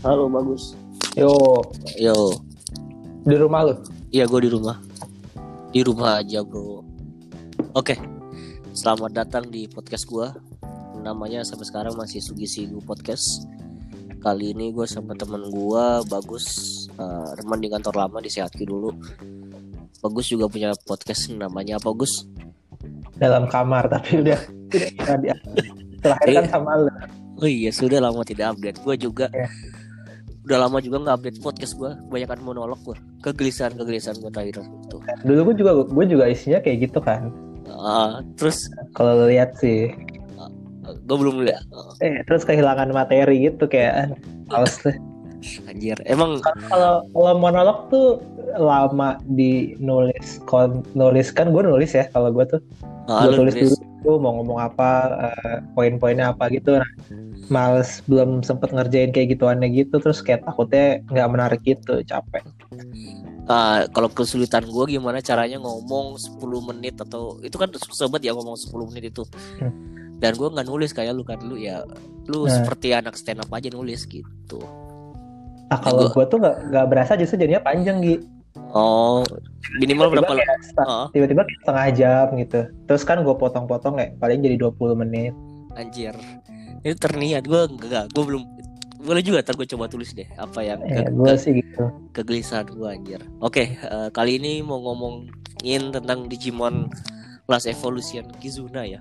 Halo, bagus. Yo, Yo, di rumah lu? iya gue di rumah. Di rumah aja, bro. Oke, selamat datang di podcast gue. Namanya sampai sekarang masih Sugisi Podcast. Kali ini gue sama temen gue, Bagus. eh, teman di kantor lama di Sehatki dulu. Bagus juga punya podcast namanya apa, Gus? Dalam kamar, tapi udah tidak terakhir kan Iya. sama lu. Oh iya, sudah lama tidak update. Gue juga Iya. Udah lama juga nggak update podcast gue. Kebanyakan monolog gue. Kegelisahan-kegelisahan gue terakhir itu. Dulu gue juga gue juga isinya kayak gitu kan. Ah, terus Kalau lihat sih, gue belum lihat. eh terus kehilangan materi gitu kayak males deh. Anjir, emang Kalau kalau monolog tuh lama di nulis kon nulis kan gue nulis ya kalau gue tuh ah, gue tulis nulis. dulu tuh mau ngomong apa eh, poin-poinnya apa gitu nah, males belum sempet ngerjain kayak gituannya gitu terus kayak takutnya nggak menarik gitu capek Ah, kalau kesulitan gue gimana caranya ngomong 10 menit atau itu kan susah banget ya ngomong 10 menit itu. Hmm. Dan gue nggak nulis kayak lu kan lu ya lu Nah. seperti anak stand up aja nulis gitu. ah kalau gue tuh nggak nggak berasa justru jadinya panjang gitu Oh, minimal berapa kayak sta- Oh, tiba-tiba setengah jam gitu terus kan gue potong-potong kayak paling jadi 20 menit anjir. Itu terniat gue enggak, gue belum boleh juga ntar gue coba tulis deh apa yang ke- ya gue ke- sih gitu kegelisahan gue anjir. Oke, eh, kali ini mau ngomongin tentang Digimon Last Evolution Kizuna ya.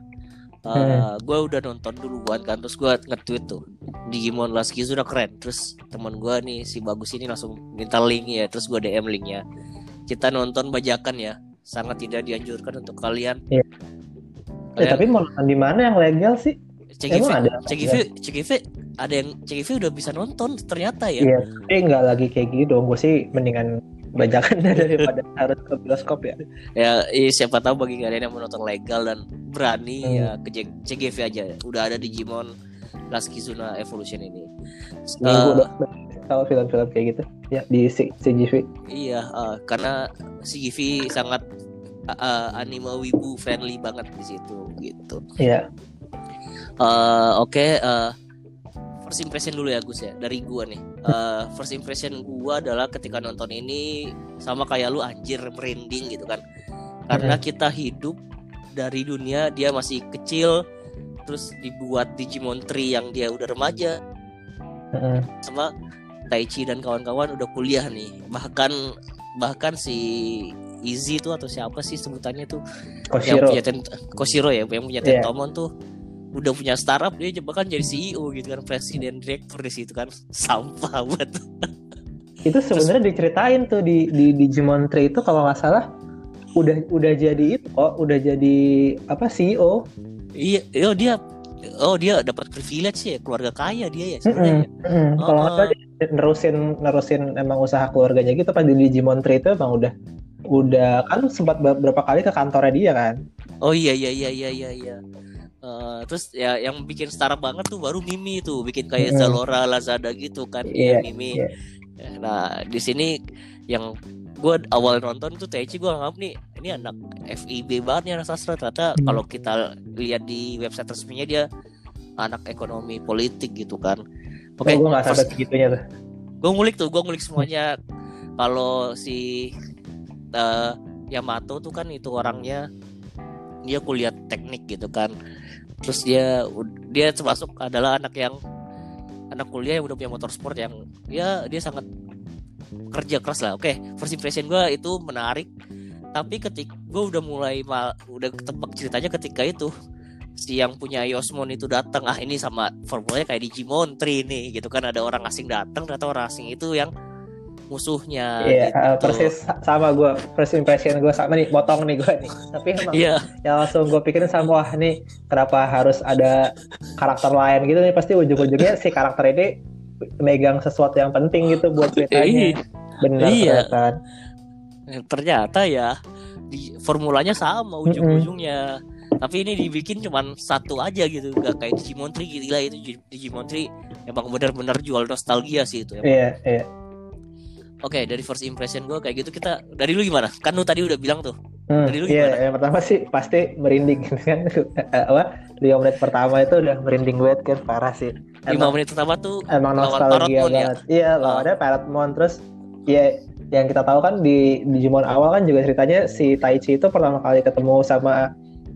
Hmm. gue udah nonton duluan kan terus gue nge-tweet tuh Digimon Last Kizuna keren terus teman gue nih si bagus ini langsung minta link ya terus gue DM linknya kita nonton bajakan ya sangat tidak dianjurkan untuk kalian Iya. eh, Kalian- tapi mau nonton di mana yang legal sih CGV emang ada? CGV CGV ada yang CGV udah bisa nonton ternyata ya Iya, tapi nggak lagi kayak gitu dong. Gue sih mendingan bajakan daripada harus ke bioskop ya. ya eh, siapa tahu bagi kalian yang menonton legal dan berani Hmm. ya ke CGV aja udah ada Digimon Last Kizuna Evolution ini Gue Eh, udah tahu film-film kayak gitu ya di CGV. Iya, eh, karena CGV sangat eh, eh, anime wibu friendly banget di situ gitu. Iya. Eh, Oke, eh, first impression dulu ya Gus ya dari gua nih. Eh, first impression gua adalah ketika nonton ini sama kayak lu anjir merinding gitu kan. Karena kita hidup dari dunia dia masih kecil terus dibuat Digimon Tree yang dia udah remaja sama Taichi dan kawan-kawan udah kuliah nih bahkan bahkan si Izzy tuh atau siapa sih sebutannya tuh yang Koshiro. punya ten Koshiro ya yang punya Iya. Tentomon tuh udah punya startup dia bahkan jadi CEO gitu kan presiden direktur di situ kan sampah banget Itu sebenarnya diceritain tuh di di Digimon Tree itu kalau nggak salah udah udah jadi itu kok udah jadi apa CEO. iya oh dia oh dia dapat privilege ya keluarga kaya dia ya Mm-mm. sebenarnya Mm-mm. Kalau nggak Oh. salah nerusin nerusin emang usaha keluarganya gitu pas di Digimon Tree itu emang udah udah kan sempat beberapa kali ke kantornya dia kan. oh iya iya iya iya iya Eh, terus ya yang bikin startup banget tuh baru Mimi tuh bikin kayak Mm. Zalora Lazada gitu kan Iya, Mimi iya. nah di sini yang gue awal nonton tuh Taichi gue anggap nih ini anak FIB banget nih anak sastra ternyata Hmm. kalau kita lihat di website resminya dia anak ekonomi politik gitu kan oke Oh, gue nggak sampai first- segitunya tuh. gue ngulik tuh gue ngulik semuanya kalau si eh, Yamato tuh kan itu orangnya dia kuliah teknik gitu kan. Terus dia dia termasuk adalah anak yang anak kuliah yang udah punya motor sport yang ya dia sangat kerja keras lah. Oke first impression gue itu menarik. Tapi ketik gue udah mulai mal, udah ketebak ceritanya ketika itu. Si yang punya Yosmon itu datang ah ini sama formulanya kayak Digimon Tree nih gitu kan. Ada orang asing datang ternyata orang asing itu yang musuhnya Iya, gitu. uh, persis sa- sama gue. First impression gue sama nih, potong nih gue nih. Tapi emang Iya, yang langsung gue pikirin sama wah nih kenapa harus ada karakter lain gitu nih pasti ujung-ujungnya si karakter ini megang sesuatu yang penting gitu buat ceritanya. Benar Iya. kan. ternyata ya di formulanya sama ujung-ujungnya. Tapi ini dibikin cuman satu aja gitu, gak kayak Digimon Tree gila itu Digimon Tree emang benar-benar jual nostalgia sih itu. emang. Iya, iya. Oke, dari first impression gue kayak gitu kita dari lu gimana? Kan lu tadi udah bilang tuh. Hmm, Dari lu iya, gimana? yang pertama sih pasti merinding kan. apa? Lima menit pertama itu udah merinding banget kan parah sih. lima emang menit pertama tuh emang lawan nostalgia ya? banget. Iya, lawannya Parrotmon terus ya yang kita tahu kan di Digimon awal kan juga ceritanya si Taichi itu pertama kali ketemu sama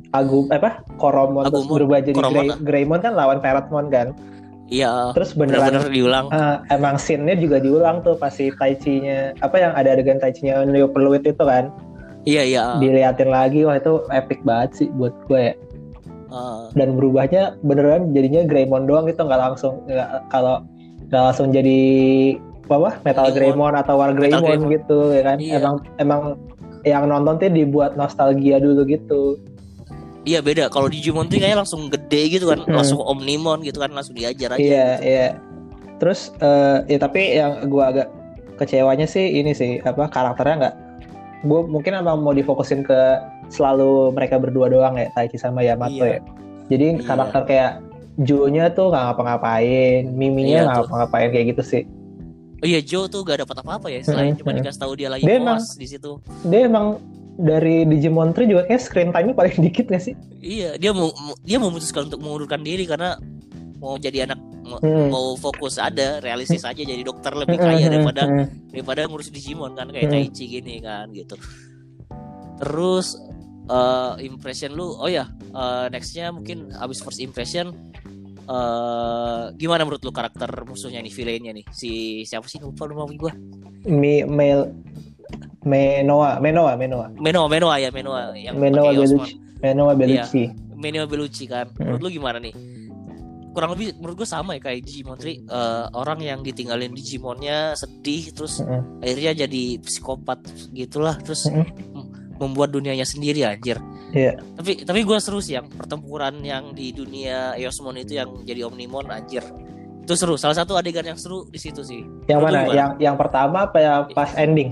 Agum apa Koromon terus Agumon, berubah jadi Koromon Grey, lah. Greymon kan lawan Parrotmon kan. Iya Terus beneran bener-bener diulang eh, emang scene-nya juga diulang tuh pas si Taichi-nya apa yang ada adegan Taichi-nya Neo Peluit itu kan. iya iya Diliatin lagi wah itu epic banget sih buat gue ya. Eh, dan berubahnya beneran jadinya Greymon doang gitu nggak langsung nggak kalau nggak langsung jadi apa Metal Greymon. Greymon atau War Greymon Greymon. gitu ya kan Iya. emang emang yang nonton tuh dibuat nostalgia dulu gitu iya beda kalau Digimon tuh kayaknya langsung gede gitu kan Hmm. langsung Omnimon gitu kan langsung diajar aja iya gitu. iya terus eh, ya tapi yang gua agak kecewanya sih ini sih apa karakternya nggak gue mungkin emang mau difokusin ke selalu mereka berdua doang ya Taichi sama Yamato Iya. ya jadi Iya. karakter kayak Joe-nya tuh nggak ngapa-ngapain, Miminya Iya nggak tuh. ngapa-ngapain kayak gitu sih. Oh iya Joe tuh gak dapat apa-apa ya selain Hmm, cuma hmm. dikasih tahu dia lagi Dia koas di situ. Dia emang dari Digimon 3 juga kayak screen time-nya paling dikit gak sih? Iya, dia mau dia memutuskan untuk mengundurkan diri karena mau jadi anak mau, Hmm. mau fokus ada realistis aja jadi dokter lebih Hmm, kaya hmm, daripada hmm. daripada ngurus Digimon kan kayak Hmm. Taichi gini kan gitu. Terus eh, impression lu, oh ya eh, nextnya mungkin abis first impression eh gimana menurut lu karakter musuhnya nih villainnya nih si siapa sih lupa nama gue Mi, Mel, Menoa, Menoa, Menoa, Menoa Menoa ya Menoa yang Menoa. Bellucci, Menoa Bellucci. Menoa Bellucci kan Hmm. menurut lu gimana nih kurang lebih menurut gue sama ya kayak Digimon 3 eh, orang yang ditinggalin Digimonnya sedih terus Hmm. akhirnya jadi psikopat gitulah terus Hmm. mem- membuat dunianya sendiri anjir Iya. tapi tapi gue seru sih yang pertempuran yang di dunia Eosmon itu yang jadi Omnimon anjir itu seru salah satu adegan yang seru di situ sih Yang Menurut mana? Yang yang pertama apa yang pas ending?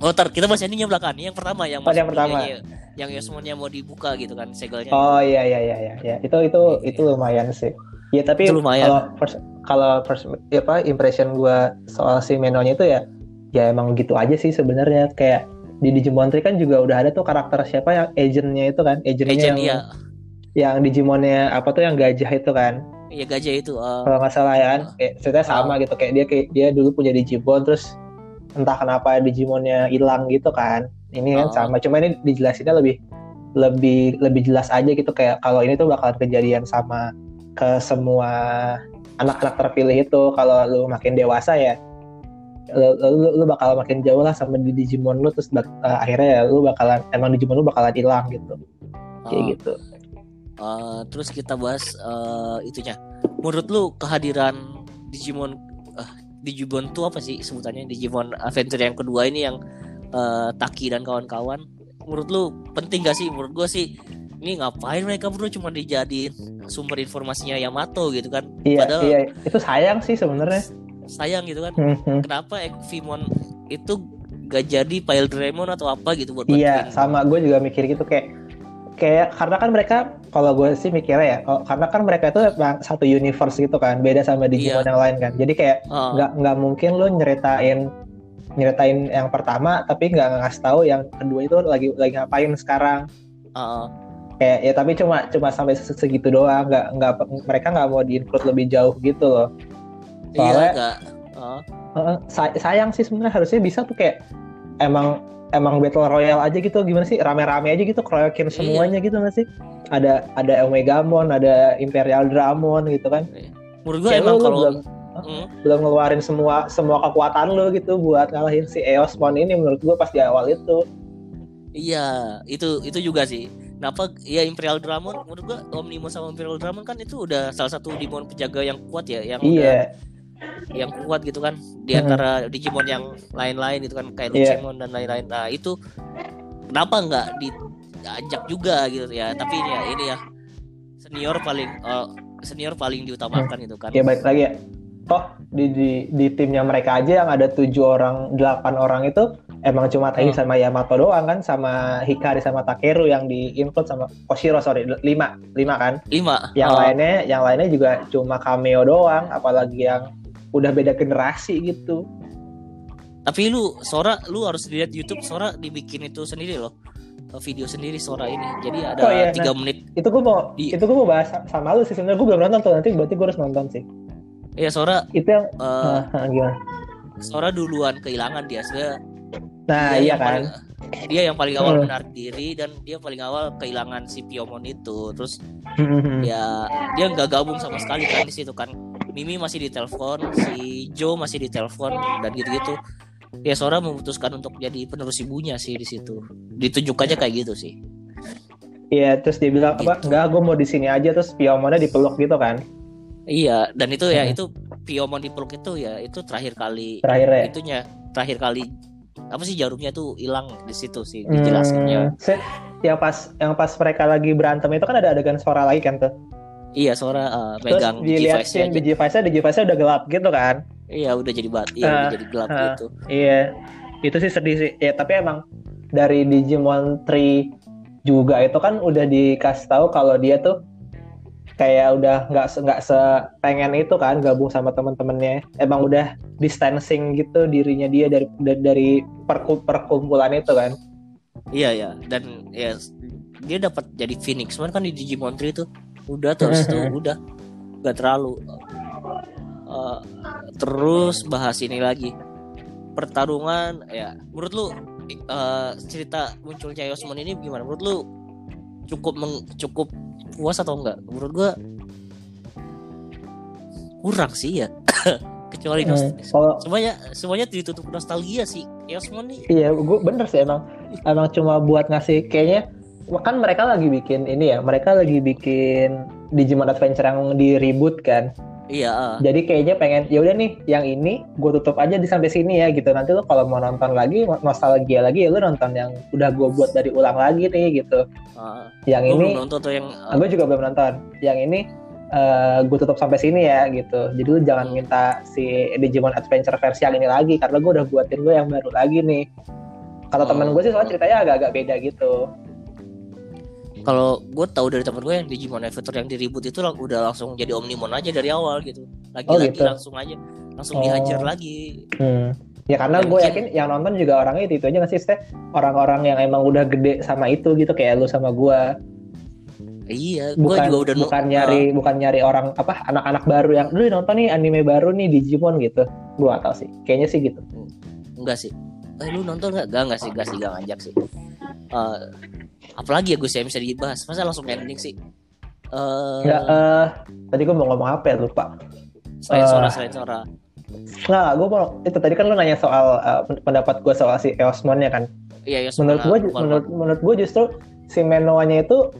Oh ntar kita bahas endingnya belakang yang pertama yang Oh, yang pertama. dunianya, yang Eosmonnya mau dibuka gitu kan segelnya Oh iya iya iya iya. Ya. Itu itu itu lumayan sih. Ya tapi Itu lumayan. kalau first, kalau first ya apa impression gua soal si Menonya itu ya ya emang gitu aja sih sebenarnya kayak di Digimon 3 kan juga udah ada tuh karakter siapa yang agentnya itu kan agentnya Agent yang iya yang Digimonnya apa tuh yang gajah itu kan iya gajah itu eh, kalau nggak salah ya kan Ah. kayak ceritanya sama gitu kayak dia kayak dia dulu punya Digimon terus entah kenapa Digimonnya hilang gitu kan. Ini kan Ah. sama cuma ini dijelasinnya lebih lebih lebih jelas aja gitu kayak kalau ini tuh bakalan kejadian sama ke semua anak-anak terpilih itu. Kalau lu makin dewasa ya lu, lu, lu bakal makin jauh lah sama di Digimon lu terus bak- eh, akhirnya ya lu bakalan emang Digimon lu bakalan hilang gitu. Kayak eh, gitu. Eh, terus kita bahas eh, itunya. Menurut lu kehadiran Digimon eh, Digimon tuh apa sih sebutannya Digimon Adventure yang kedua ini yang eh, Taki dan kawan-kawan. Menurut lu penting gak sih? Menurut gua sih ini ngapain mereka berdua cuma dijadiin sumber informasinya Yamato gitu kan? iya Padahal iya itu sayang sih sebenarnya sayang gitu kan. Hmm, hmm. Kenapa Ekvimon itu gak jadi Pile Draemon atau apa gitu buat Iya, sama gue juga mikir gitu kayak kayak karena kan mereka kalau gue sih mikirnya ya, kalau- karena kan mereka itu satu universe gitu kan, beda sama Digimon Iya. yang lain kan. Jadi kayak Ah, nggak nggak mungkin lo nyeritain nyeritain yang pertama tapi nggak ngasih tahu yang kedua itu lagi lagi ngapain sekarang. ah, Kayak ya tapi cuma cuma sampai se- segitu doang, nggak nggak mereka nggak mau diinput lebih jauh gitu loh. iya Soalnya- gak? Heeh, say- sayang sih sebenarnya harusnya bisa tuh kayak emang emang battle royale aja gitu gimana sih? Rame-rame aja gitu keroyokin Iya. semuanya gitu nggak sih? Ada ada Omegamon ada Imperial Dramon gitu kan. Menurut gua Kayak emang kalau belum Hmm. belum ngeluarin semua semua kekuatan lo gitu buat ngalahin si Eosmon ini menurut gua pas di awal itu. Iya, itu itu juga sih. Kenapa? Ya Imperial Dramon menurut gua Omnimon sama Imperial Dramon kan itu udah salah satu Digimon penjaga yang kuat ya, yang udah iya yang kuat gitu kan di Hmm. antara Digimon yang lain-lain itu kan kayak Iya. Lucemon dan lain-lain. Nah, itu kenapa nggak diajak juga gitu ya. Tapi ini ya ini ya senior paling eh, senior paling diutamakan itu kan. ya balik lagi ya toh di, di di timnya mereka aja yang ada tujuh orang delapan orang itu emang cuma Taichi Hmm. sama Yamato doang kan sama Hikari sama Takeru yang di input sama Koshiro sorry lima lima kan Lima. yang Eh, lainnya yang lainnya juga cuma cameo doang apalagi yang udah beda generasi gitu. Tapi lu Sora lu harus lihat YouTube Sora dibikin itu sendiri loh. Eh, Video sendiri Sora ini. Jadi ada Oh, iya, tiga menit. itu gue mau Di- itu gue mau bahas sama lu sih. Sebenarnya gue belum nonton tuh. Nanti berarti gue harus nonton sih. Iya Sora. Itu yang eh, ah, ah, gimana? Sora duluan kehilangan dia. Sebenarnya nah dia iya kan paling- dia yang paling awal Hmm. menarik diri dan dia paling awal kehilangan si Piomon itu. Terus Hmm, ya dia nggak gabung sama sekali kan di situ kan Mimi masih ditelepon si Joe masih ditelepon dan gitu-gitu ya Sora memutuskan untuk jadi penerus ibunya sih di situ ditunjukannya kayak gitu sih Iya, terus dia bilang apa? Gitu. Enggak, gue mau di sini aja. Terus Piomonnya dipeluk gitu kan? iya dan itu ya Hmm. itu Piomon dipeluk itu ya itu terakhir kali Terakhir ya. itunya terakhir kali apa sih jarumnya tuh hilang di situ sih Hmm, dijelasinnya se- yang pas yang pas mereka lagi berantem itu kan ada adegan suara lagi kan tuh. Iya Sora uh, Terus megang scene aja. di device-nya, di device-nya udah gelap gitu kan? iya udah jadi bat iya Ah, udah jadi gelap ah. gitu Iya, itu sih sedih sih. Ya tapi emang dari Digimon 3 juga itu kan udah dikasih tahu kalau dia tuh kayak udah nggak nggak sepengen itu kan gabung sama teman-temannya. Emang udah distancing gitu dirinya dia dari dari, dari perku- perkumpulan itu kan. Iya ya dan ya dia dapat jadi Phoenix cuman kan di Digimon 3 itu udah terus itu udah. Gak terlalu. Eh, terus bahas ini lagi. Pertarungan ya menurut lu eh, cerita munculnya Yosmon ini gimana? Menurut lu cukup meng- cukup puas atau enggak? Menurut gua kurang sih ya. Kecuali Hmm, nostalgia. Kalau semuanya semuanya ditutup nostalgia sih. Yosmon nih. Iya, gue bener sih emang. Emang cuma buat ngasih kayaknya kan mereka lagi bikin ini ya, mereka lagi bikin Digimon Adventure yang di reboot kan. iya ah. Jadi kayaknya pengen ya udah nih, yang ini gue tutup aja di sampai sini ya gitu. Nanti lo kalau mau nonton lagi nostalgia lagi ya lo nonton yang udah gue buat dari ulang lagi nih gitu. Ah. Yang ini belum nonton tuh yang ah, gue juga belum nonton. Yang ini gue tutup sampai sini ya gitu. Jadi lu jangan minta si Digimon Adventure versi yang ini lagi karena gue udah buatin gue yang baru lagi nih. Kata Oh. temen gue sih soalnya ceritanya agak-agak beda gitu. Kalau gue tahu dari temen gue yang Digimon Adventure yang di reboot itu lang- udah langsung jadi Omnimon aja dari awal gitu lagi-lagi gitu. langsung aja Oh. langsung dihajar lagi Hmm. Ya karena gue yakin yang nonton juga orangnya itu, itu aja nggak sih? Orang-orang yang emang udah gede sama itu gitu kayak lu sama gue. iya Bukan juga udah bukan nyari bukan nyari orang apa anak-anak baru yang lu nonton nih anime baru nih Digimon gitu. Gue gak tau sih. Kayaknya sih gitu. Enggak sih eh, lu nonton nggak Gak, enggak sih gak sih gak ngajak sih Eh, apalagi ya gue sih yang bisa dibahas. Masa langsung ending sih? Eh, Nggak, eh tadi gue mau ngomong apa ya? Lupa. selain Sora selain Sora. Nggak, gue mau itu tadi kan lu nanya soal eh, pendapat gue soal si Eosmon ya kan. iya ya menurut gue menurut menurut gue justru si Menoanya itu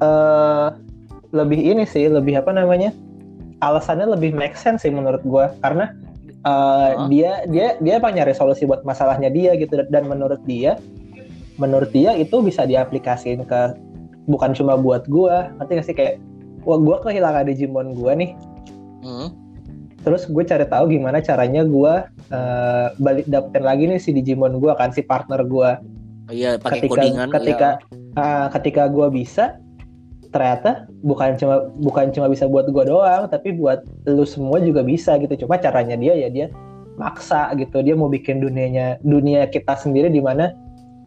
eh lebih ini sih lebih apa namanya? Alasannya lebih make sense sih menurut gue karena eh, Hah? dia dia dia apa nyari solusi buat masalahnya dia gitu. Dan menurut dia menurut dia itu bisa diaplikasiin ke bukan cuma buat gue nanti nggak sih? Kayak wah gue kehilangan Digimon gue nih. Hmm, terus gue cari tahu gimana caranya gue eh, balik dapetin lagi nih si Digimon gue kan si partner gue iya pakai ketika codingan ketika iya. ah, ketika gue bisa ternyata bukan cuma bukan cuma bisa buat gue doang tapi buat lu semua juga bisa gitu. Cuma caranya dia ya dia maksa gitu. Dia mau bikin dunianya dunia kita sendiri di mana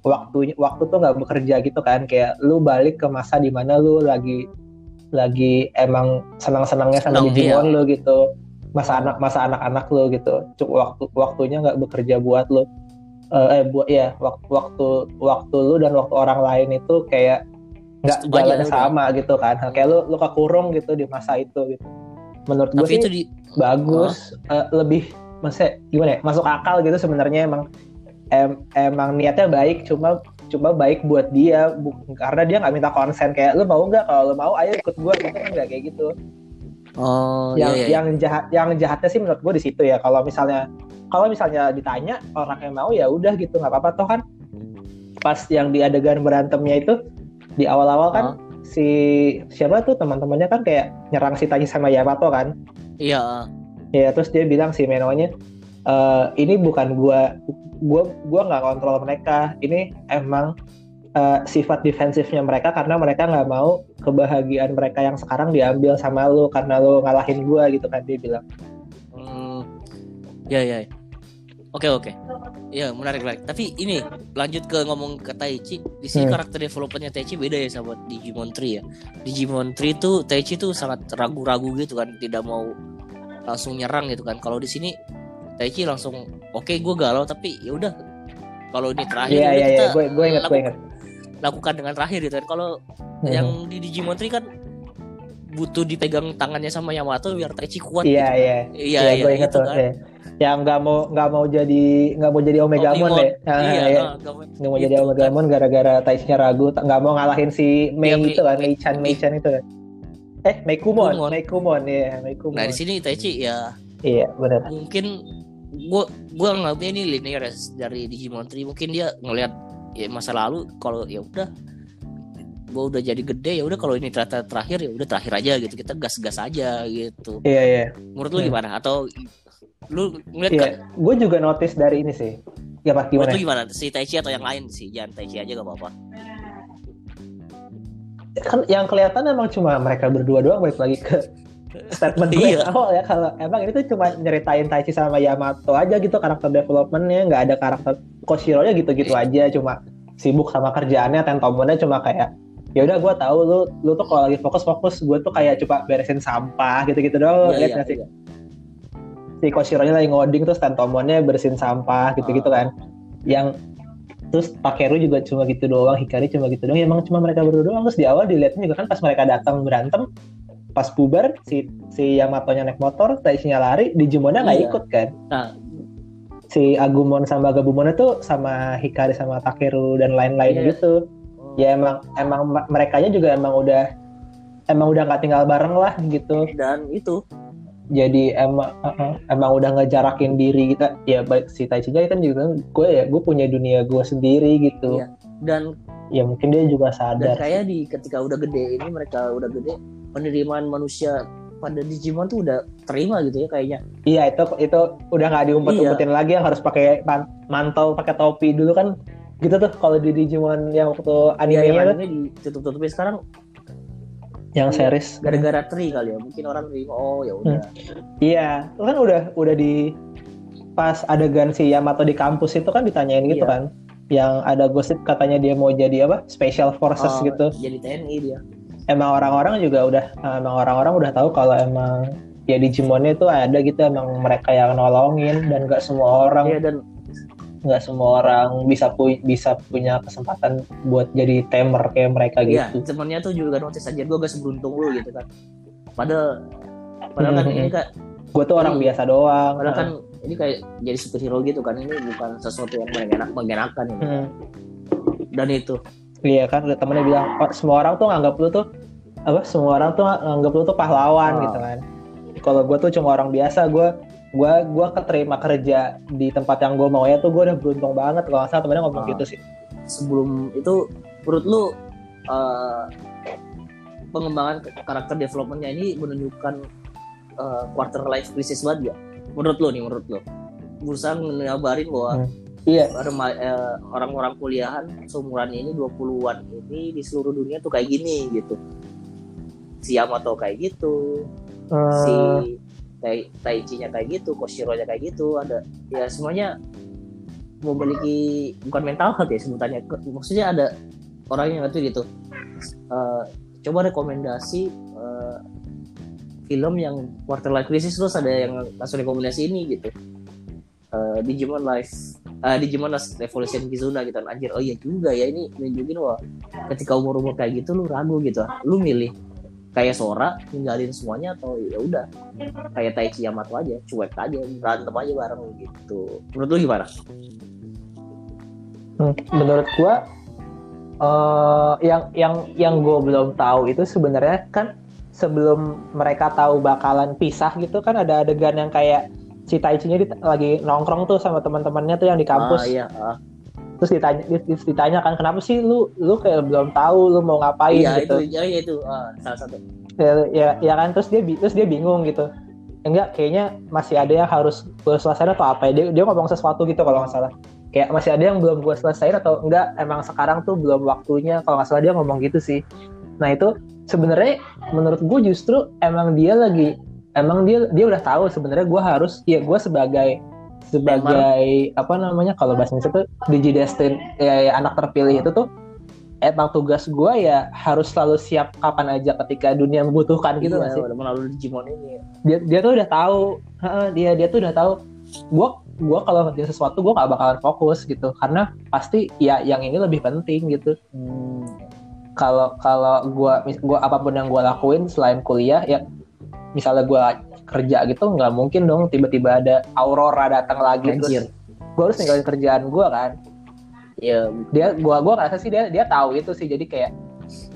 waktu waktu tuh nggak bekerja gitu kan. Kayak lu balik ke masa di mana lu lagi lagi emang senang-senangnya sama Digimon iya. lu gitu. Masa anak masa anak-anak lu gitu. Cuk- waktu waktunya nggak bekerja buat lu. Eh eh, buat ya waktu waktu waktu lu dan waktu orang lain itu kayak nggak jalannya udah. sama gitu kan. Kayak lu lu kekurung gitu di masa itu gitu. Menurut gue sih itu di bagus Eh, lebih maksudnya gimana ya masuk akal gitu sebenarnya emang em- emang niatnya baik cuma cuma baik buat dia bu- karena dia nggak minta konsen kayak lu mau nggak? Kalau lu mau ayo ikut gue gitu kan nggak kayak gitu. Oh yang iya, iya. yang jahat yang jahatnya sih menurut gue di situ ya. Kalau misalnya kalau misalnya ditanya orang yang mau ya udah gitu nggak apa-apa toh kan. Pas yang di adegan berantemnya itu di awal-awal kan Hah? si siapa tuh teman-temannya kan kayak nyerang si Tanji sama Yamato kan. Iya ya terus dia bilang si Menonya "Eh, ini bukan gua gua gua nggak kontrol mereka ini emang eh, sifat defensifnya mereka karena mereka nggak mau kebahagiaan mereka yang sekarang diambil sama lu karena lu ngalahin gua gitu kan dia bilang Hmm, ya ya. ya. Oke oke. Ya menarik menarik. Tapi ini lanjut ke ngomong ke Taichi. Di sini Hmm. karakter developmentnya Taichi beda ya sama Digimon 3 ya. Digimon 3 tuh Taichi tuh sangat ragu-ragu gitu kan, tidak mau langsung nyerang gitu kan kalau di sini Taichi langsung oke gue galau tapi ya udah kalau ini terakhir ya udah iya kita iya, gue gue ingat gue ingat. lakukan dengan terakhir gitu kan kalau Hmm. yang di Digimon 3 kan butuh dipegang tangannya sama Yamato biar Taichi kuat Iya gitu. iya. iya Iya, iya gue ingat itu tuh. kan iya. Yang nggak mau nggak mau jadi nggak mau jadi Omegamon deh. Ah, iya, iya. ah, nggak mau- mau jadi Omegamon gara-gara Taichi-nya ragu nggak mau ngalahin si Mei Mei- itu kan Mei- Chan Mei Chan itu kan eh Mei Kumon Kumon. Mei Kumon iya Mei Kumon Nah di sini Taichi ya iya benar mungkin gua gua nganggapnya ini linear ya, dari Digimon 3 mungkin dia ngelihat ya masa lalu kalau ya udah gua udah jadi gede ya udah kalau ini ternyata terakhir ya udah terakhir aja gitu. Kita gas-gas aja gitu. Iya iya. Menurut lu Hmm. gimana? Atau lu ngeliat iya kan gue juga notice dari ini sih. Ya pak menurut gimana? lu gimana? Si Taichi atau yang lain sih? Jangan Taichi aja gak apa-apa. Kan yang kelihatan emang cuma mereka berdua doang balik lagi ke statement gue Iya. awal ya kalau emang ini tuh cuma nyeritain Taichi sama Yamato aja gitu karakter developmentnya nggak ada karakter Koshiro nya gitu-gitu Iya. aja cuma sibuk sama kerjaannya Tentomonnya cuma kayak ya udah gue tahu lu lu tuh kalau lagi fokus fokus gue tuh kayak coba beresin sampah gitu-gitu doang Iya, lihat iya, sih iya. si Koshiro nya lagi ngoding terus Tentomonnya bersihin sampah gitu-gitu Ah. kan yang terus Takeru juga cuma gitu doang Hikari cuma gitu doang ya, emang cuma mereka berdua doang terus di awal dilihatnya juga kan pas mereka datang berantem pas bubar si si Yamato-nya naik motor Taichi-nya lari Digimonnya nggak Iya. ikut kan Nah. si Agumon sama Gabumon itu sama Hikari sama Takeru dan lain-lain Iya. gitu ya emang emang mereka juga emang udah emang udah nggak tinggal bareng lah gitu dan itu jadi emang uh-uh, emang udah ngejarakin diri kita ya baik si Taichi kan juga gue ya gue punya dunia gue sendiri gitu Iya. dan ya mungkin dia juga dan sadar kayak di ketika udah gede ini mereka udah gede penerimaan manusia pada Digimon tuh udah terima gitu ya kayaknya. Iya itu itu udah nggak diumpet-umpetin lagi yang harus pakai man- mantel pakai topi. Dulu kan gitu tuh kalau di Digimon yang waktu Iya, animenya yang tuh. anime ditutup-tutupin. Sekarang yang Iya. series. gara-gara tri kali ya mungkin orang terima oh ya udah. Iya itu kan udah udah di pas adegan si Yamato di kampus itu kan ditanyain gitu Iya. kan. Yang ada gosip katanya dia mau jadi apa? Special forces Oh, gitu. jadi TNI dia emang orang-orang juga udah emang orang-orang udah tahu kalau emang ya Digimonnya itu ada gitu emang mereka yang nolongin dan nggak semua orang Iya dan nggak semua orang bisa pu- bisa punya kesempatan buat jadi tamer kayak mereka iya gitu. temennya tuh juga notice aja gue gak seberuntung lu gitu kan padahal padahal kan Hmm. ini kan Gue tuh orang Iya. biasa doang. padahal kan ini kayak jadi superhero gitu kan ini bukan sesuatu yang mengenak mengenakan ini Hmm. dan itu Iya kan, temennya bilang "Oh, semua orang tuh nganggap lu tuh apa? Semua orang tuh nganggap lu tuh pahlawan Ah. gitu kan. Kalau gue tuh cuma orang biasa, gue gue gue keterima kerja di tempat yang gue mau ya tuh gue udah beruntung banget kalau salah temennya ngomong Ah. gitu sih. sebelum itu menurut lu eh, pengembangan karakter developmentnya ini menunjukkan eh, quarter life crisis banget gak? Menurut lu nih, menurut lu? Berusaha ngabarin bahwa Hmm. Iya. eh, orang-orang kuliahan seumuran ini 20-an ini di seluruh dunia tuh kayak gini gitu. Si Yamato kayak gitu, si Hmm, Tai Taichi-nya kayak gitu, Koshiro-nya kayak gitu, ada ya semuanya memiliki bukan mental health ya sebutannya. Maksudnya ada orang yang ngerti gitu. Eh, coba rekomendasi eh, film yang quarter life crisis terus ada yang langsung rekomendasi ini gitu. Eh, Digimon Life eh, Digimon Last Revolution Kizuna gitu. Anjir oh iya juga ya ini nunjukin wah ketika umur umur kayak gitu lu ragu gitu. Lu milih kayak Sora ninggalin semuanya atau ya udah kayak Taichi Yamato aja cuek aja berantem aja bareng gitu. Menurut lu gimana? Hmm, menurut gua eh yang yang yang gue belum tahu itu sebenarnya kan sebelum mereka tahu bakalan pisah gitu kan ada adegan yang kayak si Taichi-nya dit- lagi nongkrong tuh sama teman-temannya tuh yang di kampus. Ah, iya ah. terus ditanya dit- dit- ditanya kan kenapa sih lu lu kayak belum tahu lu mau ngapain? Iya gitu. itu ya, iya itu ah, salah satu. Ya, ya ya kan terus dia terus dia bingung gitu. Enggak kayaknya masih ada yang harus gue selesaiin atau apa ya? Dia, dia ngomong sesuatu gitu kalau nggak salah. Kayak masih ada yang belum gue selesaiin atau enggak? Emang sekarang tuh belum waktunya. Kalau nggak salah dia ngomong gitu sih. Nah itu sebenarnya menurut gue justru emang dia lagi emang dia dia udah tahu sebenarnya gue harus ya gue sebagai sebagai apa namanya kalau bahasa Indonesia tuh digidestin ya, ya anak terpilih itu tuh emang tugas gue ya harus selalu siap kapan aja ketika dunia membutuhkan gitu iya, sih? melalui Digimon ini. Dia dia tuh udah tahu dia dia tuh udah tahu gue gue kalau ngerjain sesuatu gue gak bakalan fokus gitu karena pasti ya yang ini lebih penting gitu. Hmm. kalau kalau gue gua apa pun yang gue lakuin selain kuliah ya misalnya gue kerja gitu nggak mungkin dong tiba-tiba ada aurora datang lagi Anjir. terus gue harus ninggalin kerjaan gue kan? Ya dia gua gua rasa sih dia dia tahu itu sih jadi kayak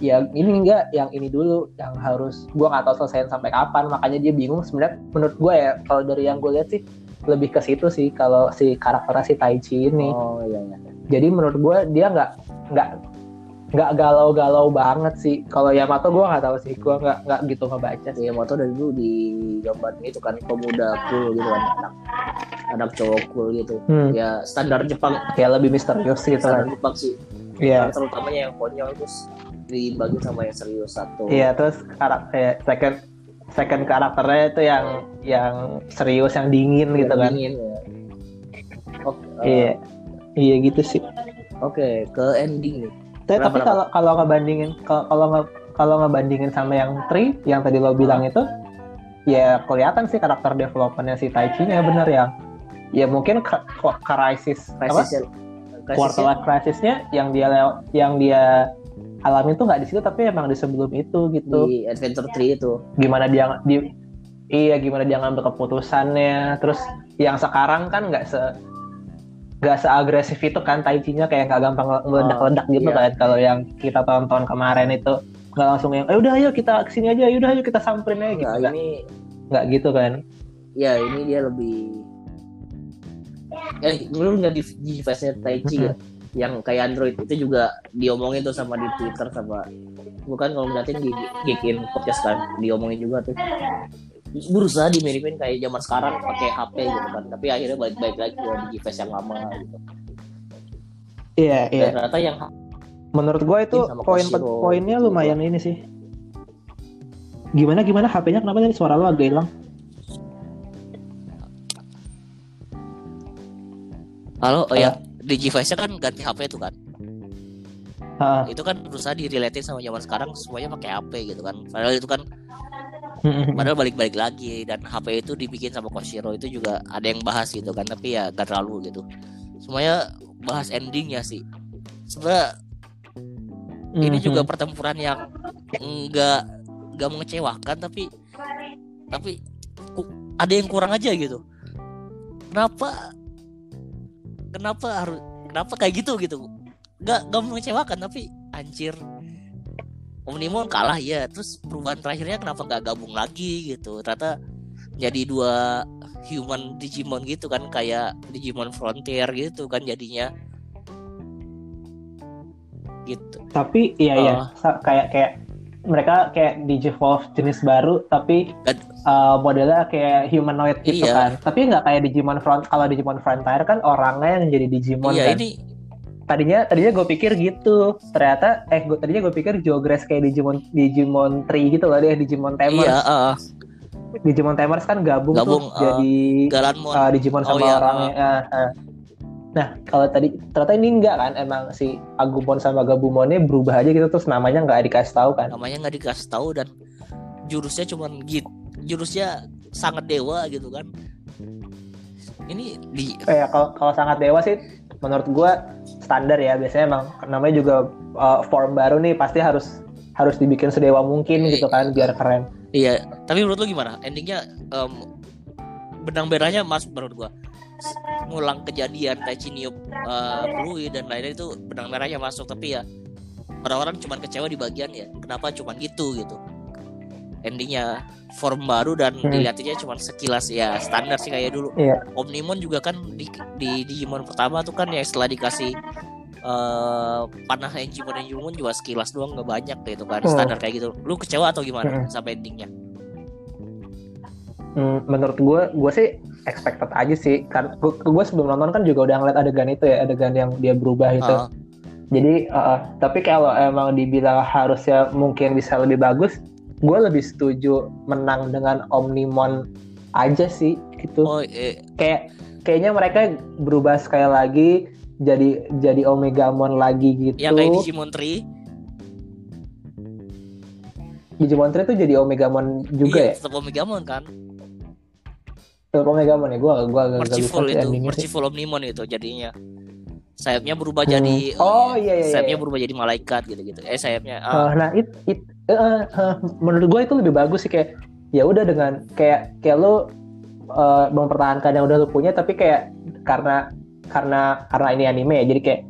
ya ini enggak yang ini dulu yang harus gua nggak tahu selesaiin sampai kapan makanya dia bingung sebenarnya. Menurut gua ya kalau dari yang gue lihat sih lebih ke situ sih kalau si karakternya si Taichi ini. Oh iya iya. Jadi menurut gua dia nggak nggak nggak galau-galau banget sih. Kalau Yamato gua nggak tahu sih. Gua nggak nggak gitu ngebaca sih. Ya motor dari dulu di gambar itu kan pemuda cool gitu kan. Anak anak cowok cool gitu. Hmm. ya standar Jepang. Kayak lebih misterius gitu standar kan. Jepang sih. Iya. Karakter utamanya yang konyol terus dibagi sama yang serius satu. Iya terus karakter second second karakternya itu yang yang serius yang dingin gitu kan. dingin ya. Oh, eh, iya. Iya gitu sih. Oke ke ending nih Kenapa, tapi kalau kalau ngebandingin kalau kalau nge, kalau ngebandingin sama yang Tri yang tadi lo bilang itu ya kelihatan sih karakter developmentnya si Taichi nya bener ya. Ya mungkin k- k- crisis apa? Krisisnya quarter krisisnya life crisisnya yang dia yang dia alami tuh nggak di situ tapi emang di sebelum itu gitu. di Adventure 3 itu. Gimana dia di iya gimana dia ngambil keputusannya. Terus yang sekarang kan nggak se nggak seagresif itu kan Taichi-nya kayak nggak gampang meledak-ledak gitu iya. kan. Kalau yang kita tonton kemarin itu nggak langsung yang eh udah ayo kita ke sini aja udah ayo kita samperin aja gitu. Nggak ini nggak gitu kan. Ya ini dia lebih eh lu nggak di di face Taichi ya. Yang kayak Android itu juga diomongin tuh sama di Twitter sama bukan kalau ngeliatin di Geekin podcast kan diomongin juga tuh berusaha dimiripin kayak zaman sekarang pakai HP gitu kan. Tapi akhirnya balik-balik lagi ke di face yang lama gitu. Iya dan iya. ternyata yang menurut gue itu poin poinnya lumayan ini sih. Gimana gimana? HP-nya kenapa tadi? Suara lo agak hilang. Halo oh ya di G-Face kan ganti HP tuh kan? Heeh. itu kan berusaha direlatin sama zaman sekarang semuanya pakai HP gitu kan. Padahal itu kan. Padahal balik-balik lagi dan HP itu dibikin sama Koshiro itu juga ada yang bahas gitu kan tapi ya gak terlalu gitu. Semuanya bahas endingnya sih. Sebenarnya ini Mhm. juga pertempuran yang enggak enggak mengecewakan tapi tapi ada yang kurang aja gitu. Kenapa kenapa harus kenapa kayak gitu gitu? Enggak enggak mengecewakan tapi anjir Omnimon kalah ya terus perubahan terakhirnya kenapa nggak gabung lagi gitu? Ternyata jadi dua human Digimon gitu kan kayak Digimon Frontier gitu kan jadinya. Gitu. Tapi iya iya. Oh. Sa- kayak kayak mereka kayak Digivolve jenis baru tapi Dan- uh, modelnya kayak humanoid gitu Iya. kan. Tapi nggak kayak Digimon Front kalau Digimon Frontier kan orangnya yang jadi Digimon iya kan. ini tadinya tadinya gue pikir gitu. Ternyata eh gue tadinya gue pikir Jogress kayak Digimon Digimon Tree gitu loh deh Digimon Tamers. Iya uh, Digimon Tamers kan gabung, Gabung, tuh uh, jadi Galanmon. uh, Digimon Oh, sama iya, orangnya Ah, ah. nah kalau tadi ternyata ini enggak kan emang si Agumon sama Gabumonnya berubah aja gitu terus namanya nggak dikasih tahu kan? Namanya nggak dikasih tahu dan jurusnya cuman git jurusnya sangat dewa gitu kan. Ini di kayak kalau kalau sangat dewa sih menurut gua standar ya biasanya emang namanya juga uh, form baru nih pasti harus harus dibikin sedewa mungkin gitu kan biar keren Iya, tapi menurut lu gimana? Endingnya em, benang merahnya masuk menurut gua. Ngulang kejadian Taichi niup eh, Blue dan lainnya itu benang merahnya masuk tapi ya orang-orang cuman kecewa di bagian ya. Kenapa cuman gitu gitu. Endingnya form baru dan Hmm. dilihatnya cuman sekilas ya standar sih kayak dulu. Iya. Omnimon juga kan di di Digimon pertama tuh kan ya setelah dikasih eh panah Enjimon Enjimon juga sekilas doang nggak banyak gitu kan Hmm. standar kayak gitu. Lu kecewa atau gimana Hmm. sampai endingnya? Hmm, menurut gue, gue sih expected aja sih. Kan gue sebelum nonton kan juga udah ngeliat adegan itu ya, adegan yang dia berubah itu. Ah. Jadi, uh, tapi kalau emang dibilang harusnya mungkin bisa lebih bagus, gue lebih setuju menang dengan Omnimon aja sih, gitu. Oh, eh, Kayak kayaknya mereka berubah sekali lagi, jadi jadi Omegamon lagi gitu. yang kayak Digimon 3 Digimon 3 tuh jadi Omegamon juga iya, ya tetap Omegamon kan Tetap Omegamon ya gue gua agak Merciful itu. Merciful Omnimon itu jadinya sayapnya berubah Hmm. jadi Oh, iya, iya, sayapnya iya. berubah jadi malaikat gitu-gitu eh sayapnya ah, Uh, nah it, it eh, eh, eh, menurut gue itu lebih bagus sih kayak ya udah dengan kayak kayak lo eh, mempertahankan yang udah lo punya tapi kayak karena karena karena ini anime ya. Jadi kayak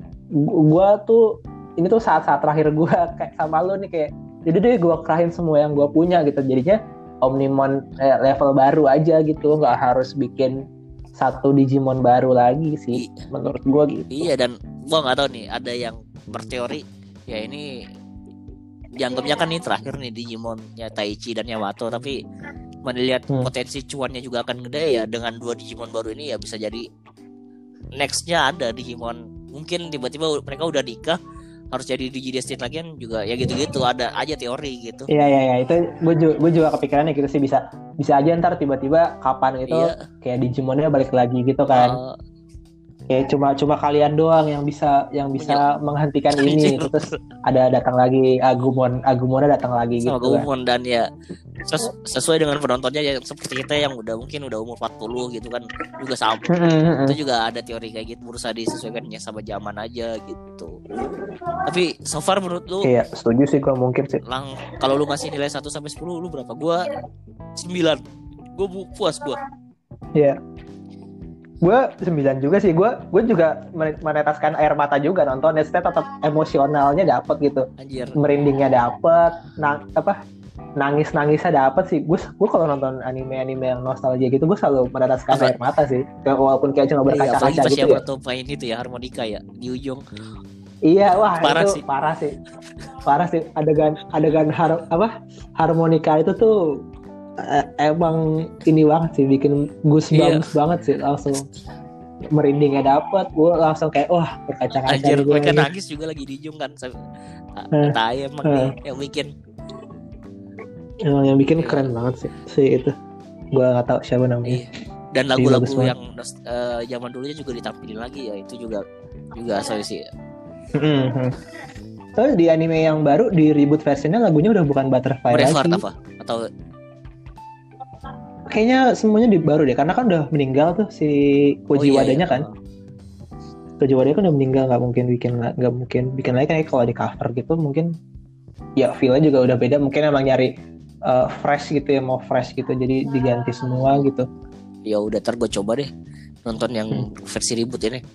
gue tuh ini tuh saat-saat terakhir gue kayak sama lo nih kayak jadi deh gue kerahin semua yang gue punya gitu. Jadinya Omnimon eh, level baru aja gitu. Nggak harus bikin satu Digimon baru lagi sih menurut gue gitu. Iya dan gua nggak tahu nih ada yang berteori ya ini dianggapnya kan ini terakhir nih Digimon ya Taichi dan Yamato tapi melihat Hmm. potensi cuannya juga akan gede ya dengan dua Digimon baru ini ya bisa jadi nextnya ada Digimon mungkin tiba-tiba mereka udah nikah harus jadi Digidestin lagi kan juga ya gitu-gitu ada aja teori gitu Iya iya iya itu gue juga gue juga kepikirannya gitu sih bisa bisa aja ntar tiba-tiba kapan gitu Iya. kayak Digimonnya balik lagi gitu kan Eh, kayak cuma cuma kalian doang yang bisa yang bisa menghentikan ini. terus ada datang lagi Agumon Agumonnya datang lagi sama gitu. Kan. Gumon dan ya ses- sesuai dengan penontonnya ya seperti kita yang udah mungkin udah umur 40 gitu kan juga sama. Mm-mm. itu juga ada teori kayak gitu berusaha disesuaikannya sama zaman aja gitu. Tapi so far menurut lu Iya setuju sih gue mungkin sih. Lang kalau lu ngasih nilai 1 sampai 10 lu berapa? Gua 9 gua puas gua. Iya gue sembilan juga sih. Gue gue juga men- menetaskan air mata juga nonton. Ya tetap emosionalnya dapet gitu. Anjir. Merindingnya dapet. Nang apa nangis nangisnya dapet sih. Gue gue kalau nonton anime anime yang nostalgia gitu gue selalu menetaskan Apa? air mata sih. Walaupun kayak cuma Iya, berkaca-kaca pas gitu ya. Main itu ya harmonika ya di ujung. Iya wah Parah itu sih. parah sih. Parah sih. Adegan adegan har, apa harmonika itu tuh eh, emang ini banget sih bikin goosebumps banget sih langsung merindingnya dapet gue langsung kayak wah berkaca-kaca anjir mereka nih. nangis juga lagi di ujung kan Eh, tai emang eh. nih yang bikin emang yang bikin keren banget sih si itu gue nggak tahu siapa namanya Iya. Dan Iya, lagu-lagu banget. yang eh, zaman dulunya juga ditampilin lagi ya itu juga juga asal sih. Mhm. Soalnya di anime yang baru di reboot versionnya lagunya udah bukan Butterfly Braveheart lagi. apa? Atau Kayaknya semuanya di baru deh, karena kan udah meninggal tuh si Koji Oh, iya, Wadanya iya. kan. Koji Wadanya kan udah meninggal, nggak mungkin bikin nggak mungkin bikin lagi kan kalau di cover gitu mungkin ya feel-nya juga udah beda. Mungkin emang nyari uh, fresh gitu ya, mau fresh gitu, jadi diganti semua gitu. Ya udah ntar gue coba deh nonton yang Hmm. versi reboot ini.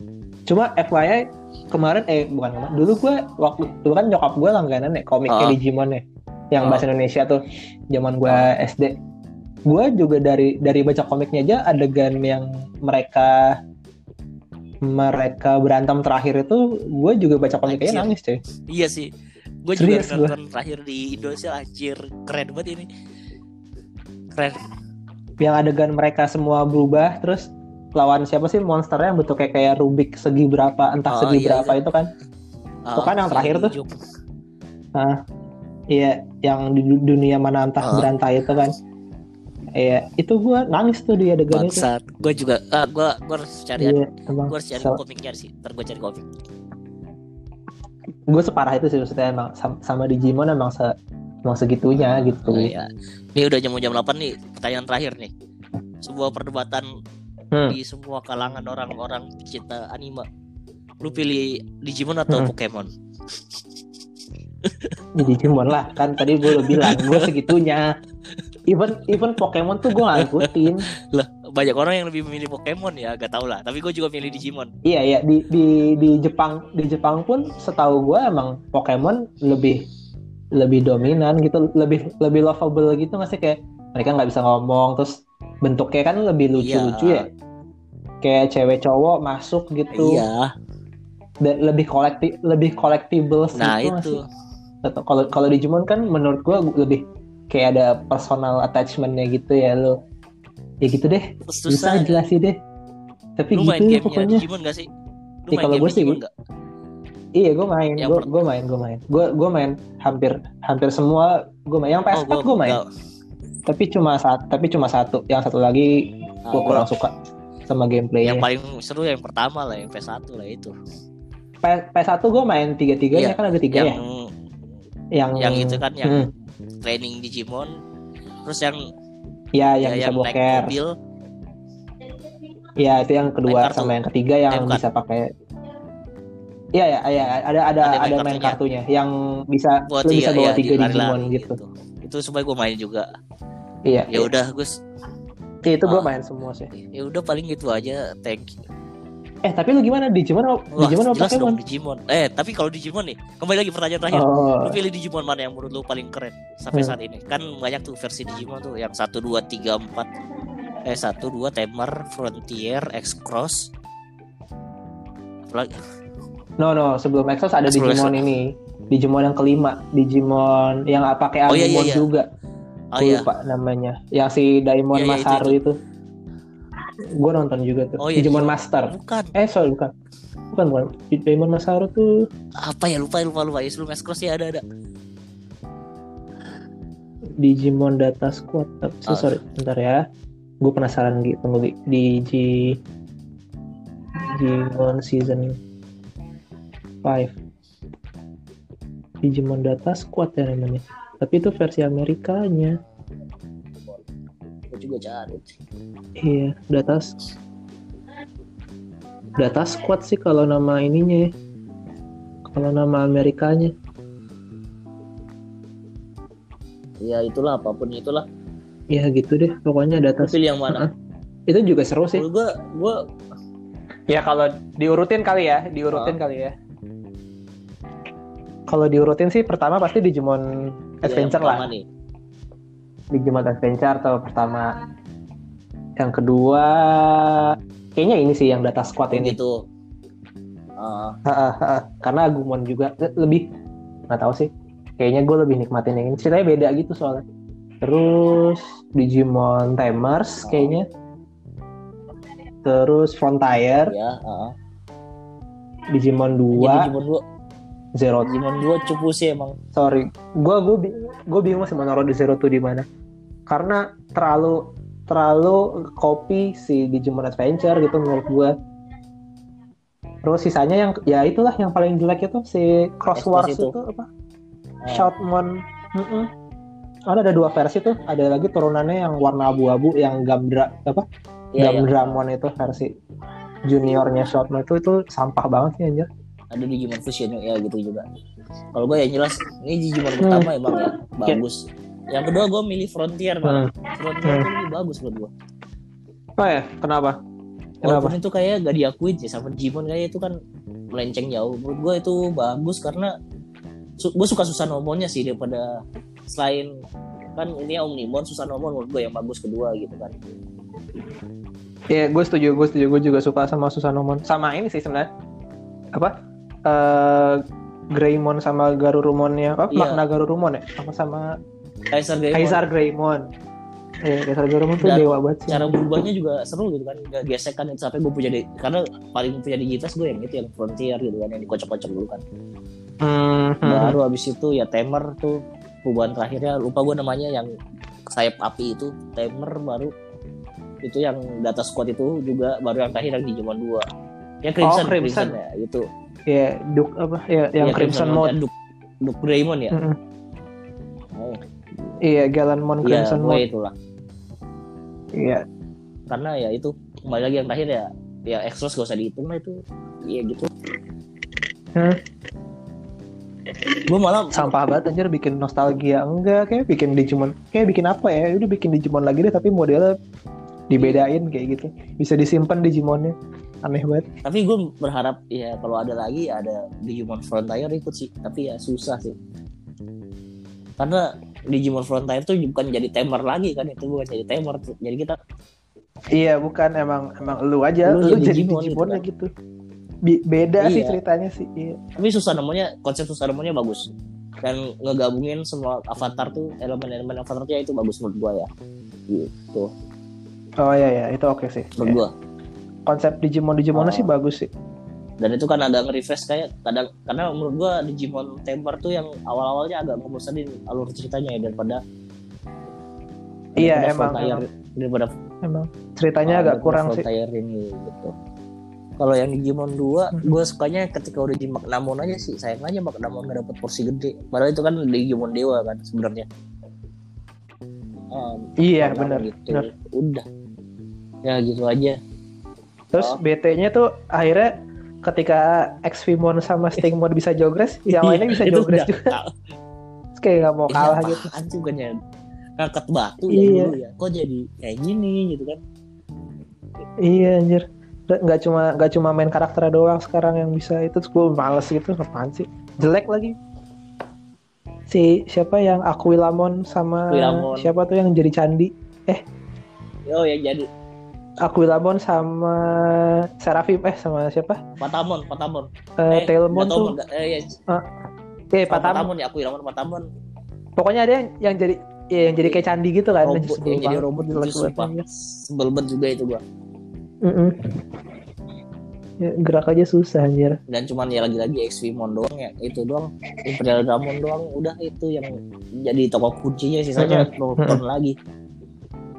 Cuma FYI kemarin eh bukan kemarin, dulu gue waktu dulu kan nyokap gue langganan ya komiknya Ah. Digimon ya, yang Ah. bahasa Indonesia tuh zaman gue SD. Gue juga dari dari baca komiknya aja adegan yang mereka mereka berantem terakhir itu gue juga baca komiknya Anjir. nangis cuy. Iya sih. Gue juga nonton terakhir di Indonesia anjir keren banget ini. Keren. Yang adegan mereka semua berubah terus lawan siapa sih monsternya yang bentuknya kayak Rubik segi berapa entah Oh, segi iya, berapa itu kan Itu kan yang terakhir tuh. ujung. Iya, yang di du- dunia mana entah Ah. berantai itu kan. Iya, itu gua nangis tuh di adegan itu. Bangsat. Gue juga ah gue gue harus cari Iya, gue harus cari komiknya sih. Ntar gue cari komik. Gue separah itu sih maksudnya emang sam- sama Digimon emang se emang segitunya gitu. Oh, iya. Ini udah jam jam 8 nih. Pertanyaan terakhir nih. Sebuah perdebatan Hmm. di semua kalangan orang-orang cinta anime. Lu pilih Digimon atau Hmm. Pokemon? Digimon lah, kan tadi gue udah bilang gue segitunya. Even even Pokemon tuh gue gak ngikutin. Banyak orang yang lebih memilih Pokemon ya, gak tau lah. Tapi gue juga pilih Digimon. Iya iya di di di Jepang di Jepang pun setahu gue emang Pokemon lebih lebih dominan gitu, lebih lebih lovable gitu nggak sih kayak mereka nggak bisa ngomong terus bentuknya kan lebih lucu-lucu Iya. ya. Kayak cewek cowok masuk gitu Iya. dan lebih kolektif lebih collectibles Nah gitu itu. Kalau kalau Digimon kan menurut gue lebih kayak ada personal attachmentnya gitu ya lo. Ya gitu deh, Susah. bisa jelasin deh. Tapi Lu main gitu gamenya pokoknya. Digimon gak sih? Lu Ya, main kalau gua sih, gak? Iya, gue main, Yang gue gue main, gue main, gue gue main hampir hampir semua gue main. Yang PS4 gua gue main, enggak. tapi cuma saat tapi cuma satu. Yang satu lagi Ah, gue kurang suka sama gameplaynya. Yang paling seru yang pertama lah, yang PS1 lah itu. P- PS1 gue main tiga tiganya Iya, kan ada tiga Yang ya. Yang yang itu kan yang Hmm. Training Digimon terus yang ya yang ya, bisa yang naik boker mobil ya itu yang kedua Main kartu. sama yang ketiga yang Main bisa pakai Iya ya, ya ada ada Ada ada, main main kartunya yang bisa buat lu bisa bawa iya, tiga di Digimon lari-lari gitu. itu supaya gue main juga Iya. ya udah Gus Iya, itu gue Ah. main semua sih. ya udah paling gitu aja thank you Eh tapi lu gimana Digimon apa Wah, Digimon apa jelas Pokemon? dong Digimon eh tapi kalau Digimon nih kembali lagi pertanyaan terakhir Oh, lu pilih Digimon mana yang menurut lu paling keren sampai Hmm. saat ini kan banyak tuh versi Digimon tuh yang satu dua tiga empat eh satu dua Tamer Frontier X Cross apalagi no no sebelum Exos ada Sebelum Digimon Exos. ini. Digimon yang kelima, Digimon yang pakai Oh, iya, Agumon iya, iya. juga. oh iya lupa namanya. Yang si Daimon Iya, iya, itu, Masaru itu. Gue nonton juga tuh. Oh, iya, Digimon iya. Master. bukan Eh sorry bukan. Bukan bukan. Daimon Masaru tuh apa ya lupa lupa lupa ya sebelum Cross ya ada ada Digimon Data Squad. Tapi Ah. sorry, bentar ya. Gue penasaran gitu tunggu Gi. Digi Digimon Season 5. Digimon Data Squad ya namanya. Tapi itu versi Amerikanya. Juga cari Iya, data Data Squad sih kalau nama ininya ya. Kalau nama Amerikanya. ya itulah apa pun itulah Ya gitu deh, pokoknya data pilih yang mana itu juga seru sih. Menurut gue gue Ya kalau diurutin kali ya, diurutin kali ya. Kalau diurutin sih pertama pasti Digimon Adventure lah. nih Digimon Adventure atau pertama. Yang kedua kayaknya ini sih yang Data Squad ini. gitu Ah, Ha, ha, ha. Karena Agumon juga le- lebih nggak tahu sih. Kayaknya gue lebih nikmatin yang ini. Ceritanya beda gitu soalnya. Terus Digimon Tamers kayaknya. Terus Frontier, ya ah. Digimon 2, Jadi Digimon 2 Zero. Digimon 2 cupu sih emang Sorry, gue gue gue bingung sih mau naruh di Zero tuh di mana. Karena terlalu terlalu copy si Digimon Adventure gitu menurut gue. Terus sisanya yang ya itulah yang paling jelek itu si Cross Wars itu. itu apa? Ah. Shoutmon. Mm-mm. Ada ada dua versi tuh. Ada lagi turunannya yang warna abu-abu yang Gamdra apa? Iya, iya. Gamdramon itu versi juniornya Shoutmon itu itu sampah banget sih anjir. ada Digimon Fusion ya gitu juga kalau gue ya jelas ini Digimon Hmm. pertama emang ya bagus yang kedua gue milih Frontier Hmm. bang Frontier Hmm. itu lebih bagus menurut gue Oh ya, kenapa? Kenapa? walaupun itu kayak gak diakuin sih sama Digimon kayak itu kan melenceng jauh menurut gue itu bagus karena su gue suka Susanomon-nya sih daripada selain kan ini Omnimon Susanomon menurut gue yang bagus kedua gitu kan Iya, gue setuju, gue setuju, gue juga suka sama Susanomon. Sama ini sih sebenarnya. Apa? Eh Greymon sama Garurumonnya. Oh, Iya. makna Garurumon ya? Sama sama Kaiser Greymon Kaisar Greymon. Iya, Kaisar Garurumon tuh Dan dewa banget sih. cara berubahnya juga seru gitu kan gak gesekan sampai gue punya di, karena paling punya digitas gue yang itu yang Frontier gitu kan yang dikocok-kocok dulu kan Hmm, hmm. baru habis itu ya Tamer tuh perubahan terakhirnya lupa gue namanya yang sayap api itu Tamer baru itu yang data squad itu juga baru yang terakhir yang Digimon 2 ya Crimson, Oh, Crimson. ya itu Iya, Duk apa? Ya, yang Ya, Crimson Mode. Duk, Duk Greymon ya Mm-mm. oh, Iya, Galanmon iya Crimson gue Mode. itulah. Iya. karena ya itu kembali lagi yang terakhir ya ya Extras gak usah dihitung lah itu. Iya gitu. Hmm. gue malah Sampah banget anjir bikin nostalgia. Enggak kayak bikin Digimon kayak bikin apa ya? Udah bikin Digimon lagi deh tapi modelnya dibedain kayak gitu. Bisa disimpan Digimonnya aneh banget. Tapi gue berharap ya kalau ada lagi ya ada Digimon Frontier ikut sih. Tapi ya susah sih. Karena Digimon Frontier tuh bukan jadi tamer lagi kan itu bukan jadi tamer jadi kita Iya bukan emang emang lu aja Lu lu, jadi Digimon Digimonnya gitu gitu. Bi- beda sih Iya. ceritanya sih. Iya. tapi susah namanya konsep susah namanya bagus dan ngegabungin semua avatar tuh elemen-elemen avatarnya itu bagus menurut gue ya gitu Oh iya ya itu oke sih. menurut Iya. gue Konsep Digimon Digimonnya Oh. sih bagus sih. Dan itu kan agak nge-refresh kayak kadang karena menurut gua Digimon Temper tuh yang awal-awalnya agak ngebosenin alur ceritanya ya daripada Iya, daripada emang, Frontier- daripada Emang. Ceritanya ah, agak kurang sih. Ini gitu. Kalau yang Digimon 2 gue sukanya ketika udah di Magnamon aja sih. Sayang aja Magnamon gak dapet porsi gede. Padahal itu kan Digimon Dewa kan sebenarnya. Um, Iya, benar, gitu. benar. udah. Ya gitu aja. Terus Oh. BT-nya tuh akhirnya ketika XVmon sama Stingmon bisa jogres, yang lainnya bisa Iya, jogres juga. Terus kayak nggak mau kalah gitu. sih bukannya ngangkat batu ya Iya. dulu ya kok jadi kayak gini gitu kan Iya anjir. Nggak cuma nggak cuma main karakternya doang sekarang yang bisa itu terus gue males gitu apaan sih jelek lagi si siapa yang Aquilamon sama Aquilamon. siapa tuh yang jadi candi oh yang jadi Aquilamon sama Seraphim eh sama siapa? Patamon Patamon. Eh, Tailmon nggak tahu, tuh. eh, ya, eh Patamon. Patamon ya aku Patamon Patamon. Pokoknya ada yang, yang jadi ya, yang jadi kayak candi gitu kan robot yang jadi robot itu sebel banget juga itu gua. Mm-mm. Ya, gerak aja susah anjir. Dan cuman ya lagi-lagi XVmon doang ya itu doang. Imperial Dramon doang udah itu yang jadi tokoh kuncinya sisanya Mm-mm. nonton lagi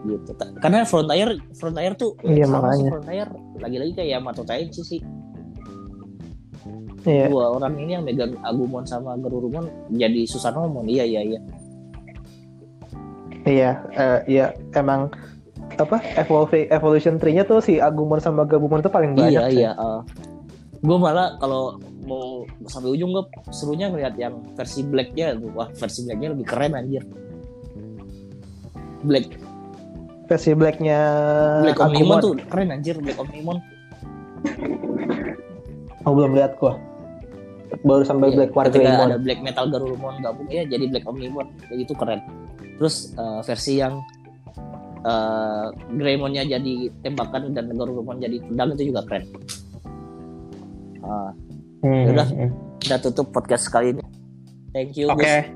gitu karena Frontier Frontier tuh Iya, sama sih makanya. Frontier lagi-lagi kayak Yamato Taichi sih Iya. dua orang ini yang megang Agumon sama Garurumon jadi Susanomon iya iya iya Iya, eh, iya emang apa evolve evolution tree-nya tuh si Agumon sama Gabumon tuh paling banyak. iya sih. iya gue malah kalau mau sampai ujung gue serunya ngeliat yang versi blacknya tuh wah versi blacknya lebih keren anjir black Versi black-nya black omnimon tuh keren anjir black omnimon Oh, belum lihat gua. Baru sampai Iya, Black War ketika Greymon. ada black metal garurumon gabung ya jadi black omnimon kayak gitu keren terus eh, versi yang eh Greymonnya jadi tembakan dan garurumon jadi pedang itu juga keren Ah, Hmm, hmm. kita tutup podcast kali ini thank you Oke. Gus.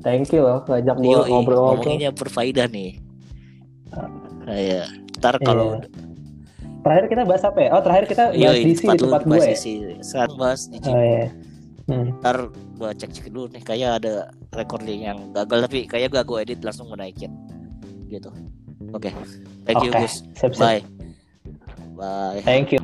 Thank you loh ngajak ngobrol-ngobrol. ngomonginnya berfaedah nih. Kayak ntar kalau Iya. Terakhir kita bahas apa ya? Oh, terakhir kita bahas Yoi, DC di lu tempat gue ya. DC. Sekarang bahas di Oh iya. Hmm. Ntar gua cek cek dulu nih kayak ada recording yang gagal tapi kayak gak gue edit langsung gue naikin gitu. Oke. Thank you Oke. Gus. Sip, sip. Bye. Bye. Thank you.